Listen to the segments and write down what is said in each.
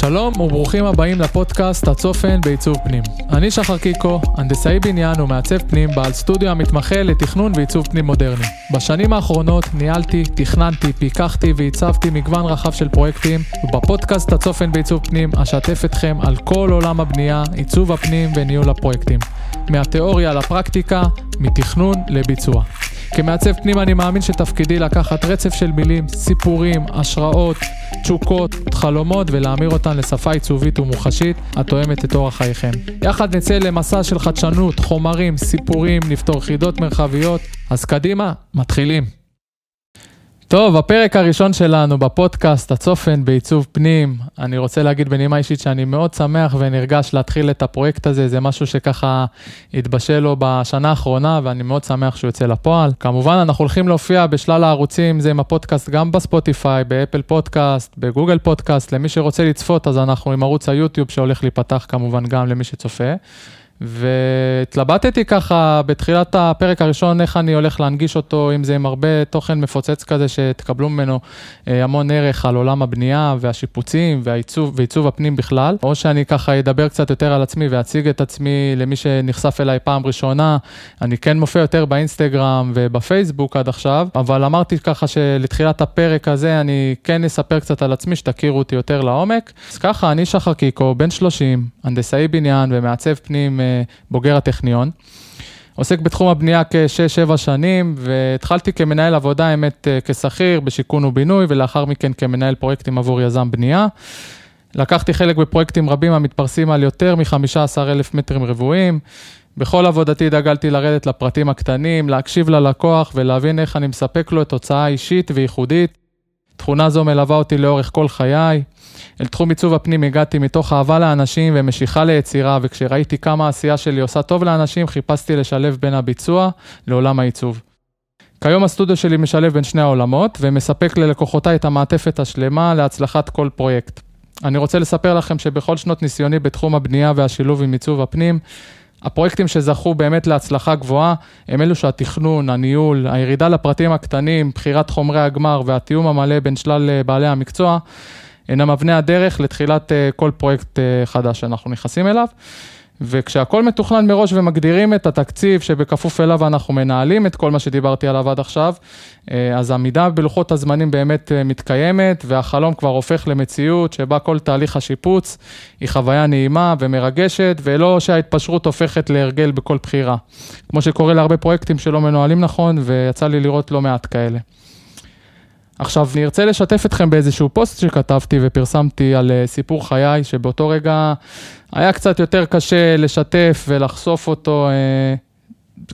שלום וברוכים הבאים לפודקאסט הצופן בעיצוב פנים. אני שחר קיקו, הנדסאי בניין ומעצב פנים, בעל סטודיו המתמחה לתכנון ועיצוב פנים מודרני. בשנים האחרונות ניהלתי, תכננתי, פיקחתי ועיצבתי מגוון רחב של פרויקטים, ובפודקאסט הצופן בעיצוב פנים אשתף אתכם על כל עולם הבנייה, עיצוב הפנים וניהול הפרויקטים. מהתיאוריה לפרקטיקה, מתכנון לביצוע. כמעצב פנים אני מאמין שתפקידי לקחת רצף של מילים, סיפורים, השראות, תשוקות, חלומות ולהמיר אותן לשפה עיצובית ומוחשית התואמת את אורח חייכם. יחד נצא למסע של חדשנות, חומרים, סיפורים, נפתור חידות מרחביות, אז קדימה, מתחילים. טוב, הפרק הראשון שלנו בפודקאסט, הצופן בעיצוב פנים. אני רוצה להגיד בנימה אישית שאני מאוד שמח ונרגש להתחיל את הפרויקט הזה, זה משהו שככה התבשל לו בשנה האחרונה, ואני מאוד שמח שהוא יוצא לפועל. כמובן, אנחנו הולכים להופיע בשלל הערוצים, זה עם הפודקאסט גם בספוטיפיי, באפל פודקאסט, בגוגל פודקאסט, למי שרוצה לצפות, אז אנחנו עם ערוץ היוטיוב שהולך להיפתח כמובן גם למי שצופה. והתלבטתי ככה בתחילת הפרק הראשון, איך אני הולך להנגיש אותו, אם זה עם הרבה תוכן מפוצץ כזה, שתקבלו ממנו אה, המון ערך על עולם הבנייה והשיפוצים ועיצוב הפנים בכלל, או שאני ככה אדבר קצת יותר על עצמי ואציג את עצמי למי שנחשף אליי פעם ראשונה. אני כן מופיע יותר באינסטגרם ובפייסבוק עד עכשיו, אבל אמרתי ככה שלתחילת הפרק הזה אני כן אספר קצת על עצמי, שתכירו אותי יותר לעומק. אז ככה, אני שחר קיקו, בן 30, הנדסאי בניין ומעצב פנים. בוגר הטכניון. עוסק בתחום הבנייה כשש-שבע שנים, והתחלתי כמנהל עבודה, האמת, אה, כשכיר בשיכון ובינוי, ולאחר מכן כמנהל פרויקטים עבור יזם בנייה. לקחתי חלק בפרויקטים רבים המתפרסים על יותר מ-15,000 מטרים רבועים. בכל עבודתי דגלתי לרדת לפרטים הקטנים, להקשיב ללקוח ולהבין איך אני מספק לו תוצאה אישית וייחודית. תכונה זו מלווה אותי לאורך כל חיי. אל תחום עיצוב הפנים הגעתי מתוך אהבה לאנשים ומשיכה ליצירה, וכשראיתי כמה העשייה שלי עושה טוב לאנשים, חיפשתי לשלב בין הביצוע לעולם העיצוב. כיום הסטודיו שלי משלב בין שני העולמות, ומספק ללקוחותיי את המעטפת השלמה להצלחת כל פרויקט. אני רוצה לספר לכם שבכל שנות ניסיוני בתחום הבנייה והשילוב עם עיצוב הפנים, הפרויקטים שזכו באמת להצלחה גבוהה, הם אלו שהתכנון, הניהול, הירידה לפרטים הקטנים, בחירת חומרי הגמר והתיאום המלא בין שלל אה, בעלי המקצוע, הן אבני הדרך לתחילת אה, כל פרויקט אה, חדש שאנחנו נכנסים אליו. וכשהכול מתוכנן מראש ומגדירים את התקציב שבכפוף אליו אנחנו מנהלים את כל מה שדיברתי עליו עד עכשיו, אה, אז עמידה בלוחות הזמנים באמת מתקיימת, והחלום כבר הופך למציאות שבה כל תהליך השיפוץ היא חוויה נעימה ומרגשת, ולא שההתפשרות הופכת להרגל בכל בחירה. כמו שקורה להרבה פרויקטים שלא מנוהלים נכון, ויצא לי לראות לא מעט כאלה. עכשיו, אני ארצה לשתף אתכם באיזשהו פוסט שכתבתי ופרסמתי על אה, סיפור חיי, שבאותו רגע היה קצת יותר קשה לשתף ולחשוף אותו, אה,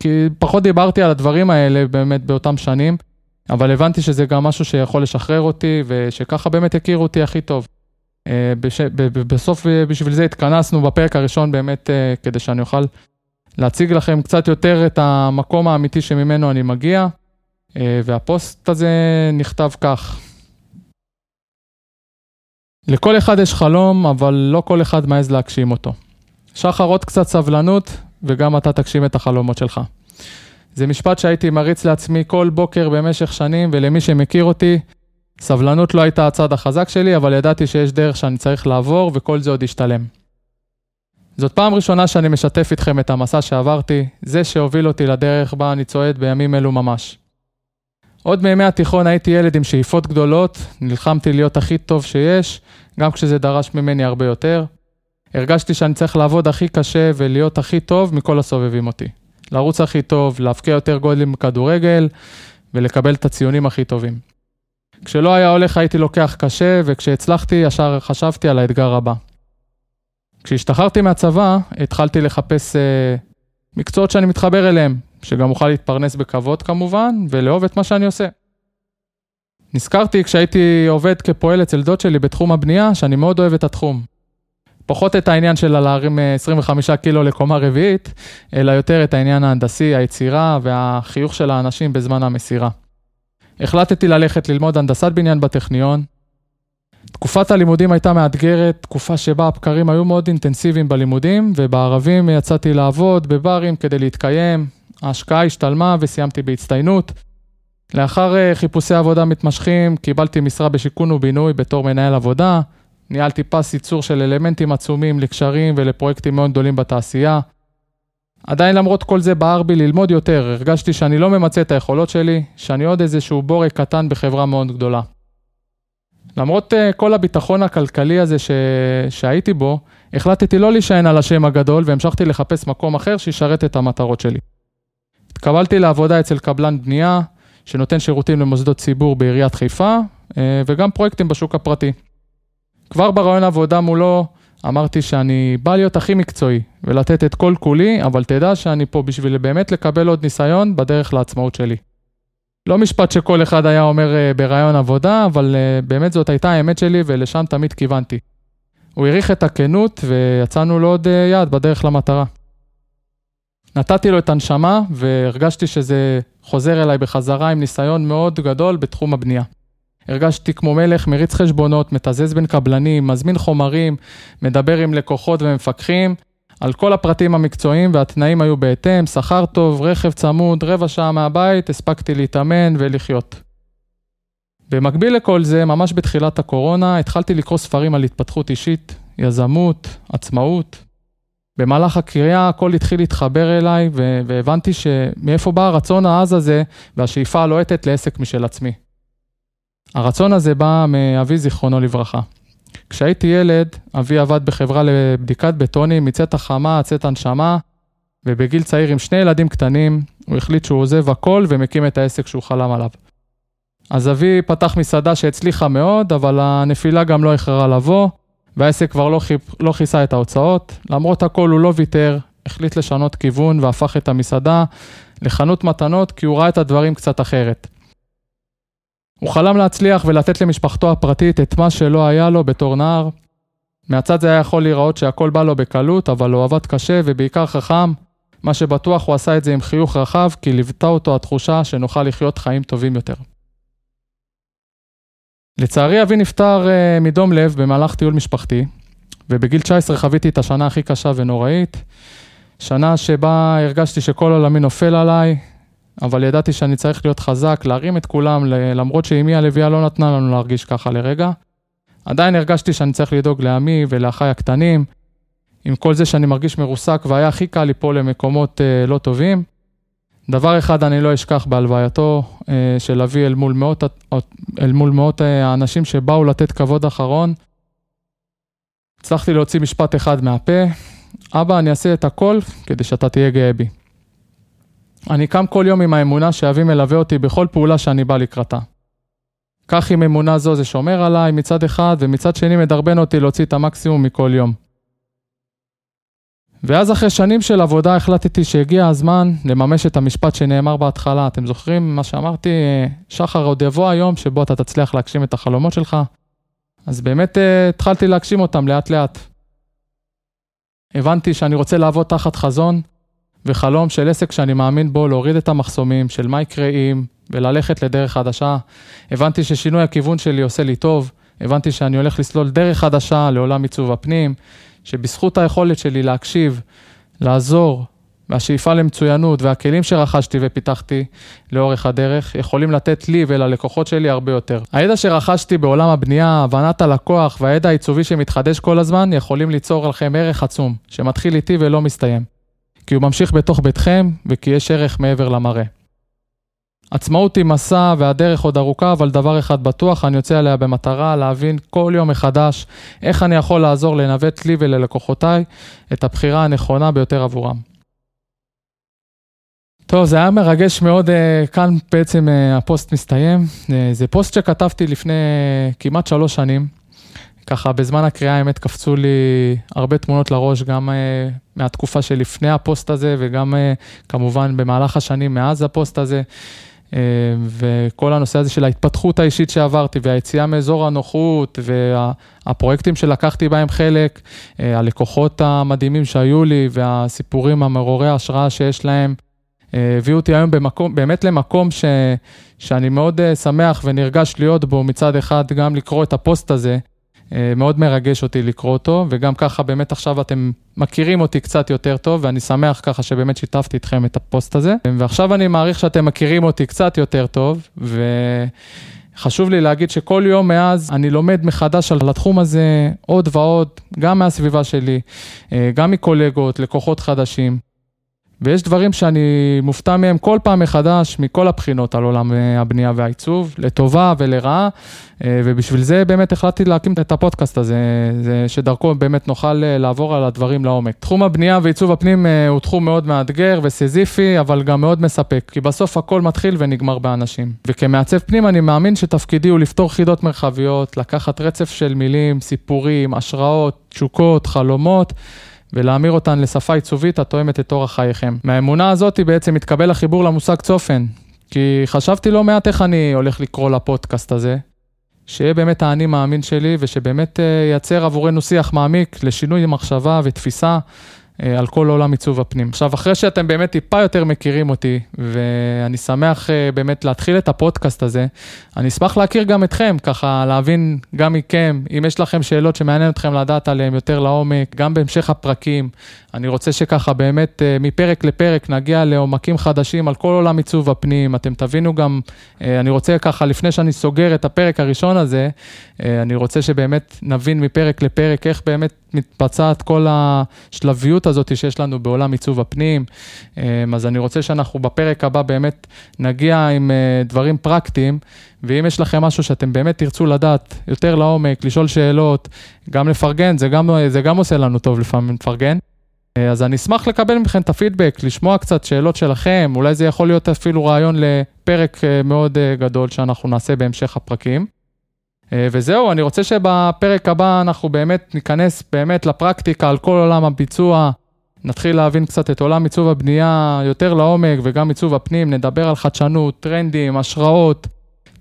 כי פחות דיברתי על הדברים האלה באמת באותם שנים, אבל הבנתי שזה גם משהו שיכול לשחרר אותי, ושככה באמת יכירו אותי הכי טוב. אה. בסוף בשביל זה התכנסנו בפרק הראשון באמת כדי שאני אוכל להציג לכם קצת יותר את המקום האמיתי שממנו אני מגיע. אה, והפוסט הזה נכתב כך: לכל אחד יש חלום, אבל לא כל אחד מעז להגשים אותו. שחר, עוד קצת סבלנות, וגם אתה תגשים את החלומות שלך. זה משפט שהייתי מריץ לעצמי כל בוקר במשך שנים, ולמי שמכיר אותי, סבלנות לא הייתה הצד החזק שלי, אבל ידעתי שיש דרך שאני צריך לעבור, וכל זה עוד ישתלם. זאת פעם ראשונה שאני משתף איתכם את המסע שעברתי, זה שהוביל אותי לדרך בה אני צועד בימים אלו ממש. עוד מימי התיכון הייתי ילד עם שאיפות גדולות, נלחמתי להיות הכי טוב שיש, גם כשזה דרש ממני הרבה יותר. הרגשתי שאני צריך לעבוד הכי קשה ולהיות הכי טוב מכל הסובבים אותי. לרוץ הכי טוב, להבקיע יותר גודלים בכדורגל ולקבל את הציונים הכי טובים. כשלא היה הולך הייתי לוקח קשה, וכשהצלחתי ישר חשבתי על האתגר הבא. כשהשתחררתי מהצבא, התחלתי לחפש uh, מקצועות שאני מתחבר אליהם, שגם אוכל להתפרנס בכבוד כמובן, ולאהוב את מה שאני עושה. נזכרתי כשהייתי עובד כפועל אצל דוד שלי בתחום הבנייה, שאני מאוד אוהב את התחום. פחות את העניין של להרים 25 אה, קילו לקומה רביעית, אלא יותר את העניין ההנדסי, היצירה והחיוך של האנשים בזמן המסירה. החלטתי ללכת ללמוד הנדסת בניין בטכניון. תקופת הלימודים הייתה מאתגרת, תקופה שבה הבקרים היו מאוד אינטנסיביים בלימודים, ובערבים יצאתי לעבוד בברים כדי להתקיים, ההשקעה השתלמה וסיימתי בהצטיינות. לאחר אה, חיפושי עבודה מתמשכים, קיבלתי משרה בשיכון ובינוי בתור מנהל עבודה. ניהלתי פס ייצור של אלמנטים עצומים לקשרים ולפרויקטים מאוד גדולים בתעשייה. עדיין למרות כל זה בער בי ללמוד יותר, הרגשתי שאני לא ממצה את היכולות שלי, שאני עוד איזשהו בורג קטן בחברה מאוד גדולה. למרות uh, כל הביטחון הכלכלי הזה ש... שהייתי בו, החלטתי לא להישען על השם הגדול והמשכתי לחפש מקום אחר שישרת את המטרות שלי. התקבלתי לעבודה אצל קבלן בנייה, שנותן שירותים למוסדות ציבור בעיריית חיפה, uh, וגם פרויקטים בשוק הפרטי. כבר ברעיון עבודה מולו אמרתי שאני בא להיות הכי מקצועי ולתת את כל כולי, אבל תדע שאני פה בשביל באמת לקבל עוד ניסיון בדרך לעצמאות שלי. לא משפט שכל אחד היה אומר uh, ברעיון עבודה, אבל uh, באמת זאת הייתה האמת שלי ולשם תמיד כיוונתי. הוא העריך את הכנות ויצאנו לו עוד uh, יד בדרך למטרה. נתתי לו את הנשמה והרגשתי שזה חוזר אליי בחזרה עם ניסיון מאוד גדול בתחום הבנייה. הרגשתי כמו מלך, מריץ חשבונות, מתזז בין קבלנים, מזמין חומרים, מדבר עם לקוחות ומפקחים. על כל הפרטים המקצועיים והתנאים היו בהתאם, שכר טוב, רכב צמוד, רבע שעה מהבית, הספקתי להתאמן ולחיות. במקביל לכל זה, ממש בתחילת הקורונה, התחלתי לקרוא ספרים על התפתחות אישית, יזמות, עצמאות. במהלך הקריאה הכל התחיל להתחבר אליי והבנתי שמאיפה בא הרצון העז הזה והשאיפה הלוהטת לעסק משל עצמי. הרצון הזה בא מאבי זיכרונו לברכה. כשהייתי ילד, אבי עבד בחברה לבדיקת בטונים מצאת החמה צאת הנשמה, ובגיל צעיר עם שני ילדים קטנים, הוא החליט שהוא עוזב הכל ומקים את העסק שהוא חלם עליו. אז אבי פתח מסעדה שהצליחה מאוד, אבל הנפילה גם לא איחרה לבוא, והעסק כבר לא, חיפ... לא כיסה את ההוצאות. למרות הכל הוא לא ויתר, החליט לשנות כיוון והפך את המסעדה לחנות מתנות, כי הוא ראה את הדברים קצת אחרת. הוא חלם להצליח ולתת למשפחתו הפרטית את מה שלא היה לו בתור נער. מהצד זה היה יכול להיראות שהכל בא לו בקלות, אבל הוא עבד קשה ובעיקר חכם. מה שבטוח הוא עשה את זה עם חיוך רחב, כי ליוותה אותו התחושה שנוכל לחיות חיים טובים יותר. לצערי אבי נפטר uh, מדום לב במהלך טיול משפחתי, ובגיל 19 חוויתי את השנה הכי קשה ונוראית. שנה שבה הרגשתי שכל עולמי נופל עליי, אבל ידעתי שאני צריך להיות חזק, להרים את כולם, למרות שאימי הלוויה לא נתנה לנו להרגיש ככה לרגע. עדיין הרגשתי שאני צריך לדאוג לעמי ולאחיי הקטנים, עם כל זה שאני מרגיש מרוסק והיה הכי קל ליפול למקומות אה, לא טובים. דבר אחד אני לא אשכח בהלווייתו אה, של אבי אל מול מאות, אל מול מאות אה, האנשים שבאו לתת כבוד אחרון. הצלחתי להוציא משפט אחד מהפה, אבא, אני אעשה את הכל כדי שאתה תהיה גאה בי. אני קם כל יום עם האמונה שאבי מלווה אותי בכל פעולה שאני בא לקראתה. כך עם אמונה זו זה שומר עליי מצד אחד, ומצד שני מדרבן אותי להוציא את המקסימום מכל יום. ואז אחרי שנים של עבודה החלטתי שהגיע הזמן לממש את המשפט שנאמר בהתחלה. אתם זוכרים מה שאמרתי? שחר, עוד יבוא היום שבו אתה תצליח להגשים את החלומות שלך. אז באמת uh, התחלתי להגשים אותם לאט לאט. הבנתי שאני רוצה לעבוד תחת חזון, וחלום של עסק שאני מאמין בו להוריד את המחסומים של מה יקרה אם וללכת לדרך חדשה. הבנתי ששינוי הכיוון שלי עושה לי טוב, הבנתי שאני הולך לסלול דרך חדשה לעולם עיצוב הפנים, שבזכות היכולת שלי להקשיב, לעזור, והשאיפה למצוינות והכלים שרכשתי ופיתחתי לאורך הדרך יכולים לתת לי וללקוחות שלי הרבה יותר. הידע שרכשתי בעולם הבנייה, הבנת הלקוח והידע העיצובי שמתחדש כל הזמן יכולים ליצור לכם ערך עצום, שמתחיל איתי ולא מסתיים. כי הוא ממשיך בתוך ביתכם וכי יש ערך מעבר למראה. עצמאות היא מסע והדרך עוד ארוכה, אבל דבר אחד בטוח, אני יוצא עליה במטרה להבין כל יום מחדש איך אני יכול לעזור לנווט לי וללקוחותיי את הבחירה הנכונה ביותר עבורם. טוב, זה היה מרגש מאוד, אה, כאן בעצם אה, הפוסט מסתיים. אה, זה פוסט שכתבתי לפני כמעט שלוש שנים. ככה בזמן הקריאה האמת קפצו לי הרבה תמונות לראש, גם מהתקופה שלפני הפוסט הזה וגם כמובן במהלך השנים מאז הפוסט הזה. אה, וכל הנושא הזה של ההתפתחות האישית שעברתי והיציאה מאזור הנוחות והפרויקטים שלקחתי בהם חלק, אה, הלקוחות המדהימים שהיו לי והסיפורים המעוררי ההשראה שיש להם, אה, הביאו אותי היום במקום, באמת למקום ש, שאני מאוד uh, שמח ונרגש להיות בו מצד אחד, גם לקרוא את הפוסט הזה. אה, מאוד מרגש אותי לקרוא אותו, וגם ככה באמת עכשיו אתם מכירים אותי קצת יותר טוב, ואני שמח ככה שבאמת שיתפתי איתכם את הפוסט הזה. ועכשיו אני מעריך שאתם מכירים אותי קצת יותר טוב, ו... חשוב לי להגיד שכל יום מאז אני לומד מחדש על התחום הזה עוד ועוד, גם מהסביבה שלי, אה, גם מקולגות, לקוחות חדשים. ויש דברים שאני מופתע מהם כל פעם מחדש, מכל הבחינות על עולם אה, הבנייה והעיצוב, לטובה ולרעה, אה, ובשביל זה באמת החלטתי להקים את הפודקאסט הזה, שדרכו באמת נוכל אה, לעבור על הדברים לעומק. תחום הבנייה ועיצוב הפנים הוא תחום מאוד מאתגר וסזיפי, אבל גם מאוד מספק, כי בסוף הכל מתחיל ונגמר באנשים. וכמעצב פנים אני מאמין שתפקידי הוא לפתור חידות מרחביות, לקחת רצף של מילים, סיפורים, השראות, תשוקות, חלומות. ולהמיר אותן לשפה עיצובית התואמת את אורח חייכם. מהאמונה הזאת בעצם מתקבל החיבור למושג צופן, כי חשבתי לא מעט איך אני הולך לקרוא לפודקאסט הזה, שיהיה באמת האני מאמין שלי ושבאמת אה, ייצר עבורנו שיח מעמיק לשינוי מחשבה ותפיסה על כל עולם עיצוב הפנים. עכשיו, אחרי שאתם באמת טיפה יותר מכירים אותי, ואני שמח אה, באמת להתחיל את הפודקאסט הזה, אני אשמח להכיר גם אתכם, ככה להבין גם מכם, אם יש לכם שאלות שמעניין אתכם לדעת עליהן יותר לעומק, גם בהמשך הפרקים. אני רוצה שככה באמת אה, מפרק לפרק נגיע לעומקים חדשים על כל עולם עיצוב הפנים. אתם תבינו גם, אני רוצה ככה, לפני שאני סוגר את הפרק הראשון הזה, אני רוצה שבאמת נבין מפרק לפרק איך באמת מתבצעת כל השלביות הזאת שיש לנו בעולם עיצוב הפנים. אמ, אז אני רוצה שאנחנו בפרק הבא באמת נגיע עם אה, דברים פרקטיים, ואם יש לכם משהו שאתם באמת תרצו לדעת יותר לעומק, לשאול שאלות, גם לפרגן, זה גם, זה גם עושה לנו טוב לפעמים לפרגן. אה, אז אני אשמח לקבל מכם את הפידבק, לשמוע קצת שאלות שלכם, אולי זה יכול להיות אפילו רעיון לפרק אה, מאוד גדול שאנחנו נעשה בהמשך הפרקים. אה, וזהו, אני רוצה שבפרק הבא אנחנו באמת ניכנס באמת לפרקטיקה על כל עולם הביצוע, נתחיל להבין קצת את עולם עיצוב הבנייה יותר לעומק וגם עיצוב הפנים, נדבר על חדשנות, טרנדים, השראות,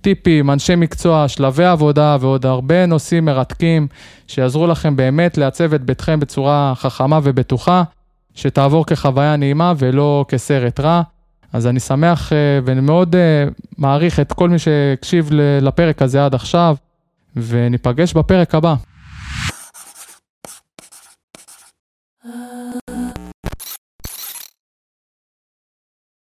טיפים, אנשי מקצוע, שלבי עבודה ועוד הרבה נושאים מרתקים שיעזרו לכם באמת לעצב את ביתכם בצורה חכמה ובטוחה, שתעבור כחוויה נעימה ולא כסרט רע. אז אני שמח אה, ומאוד אה, מעריך את כל מי שהקשיב לפרק הזה עד עכשיו. וניפגש בפרק הבא.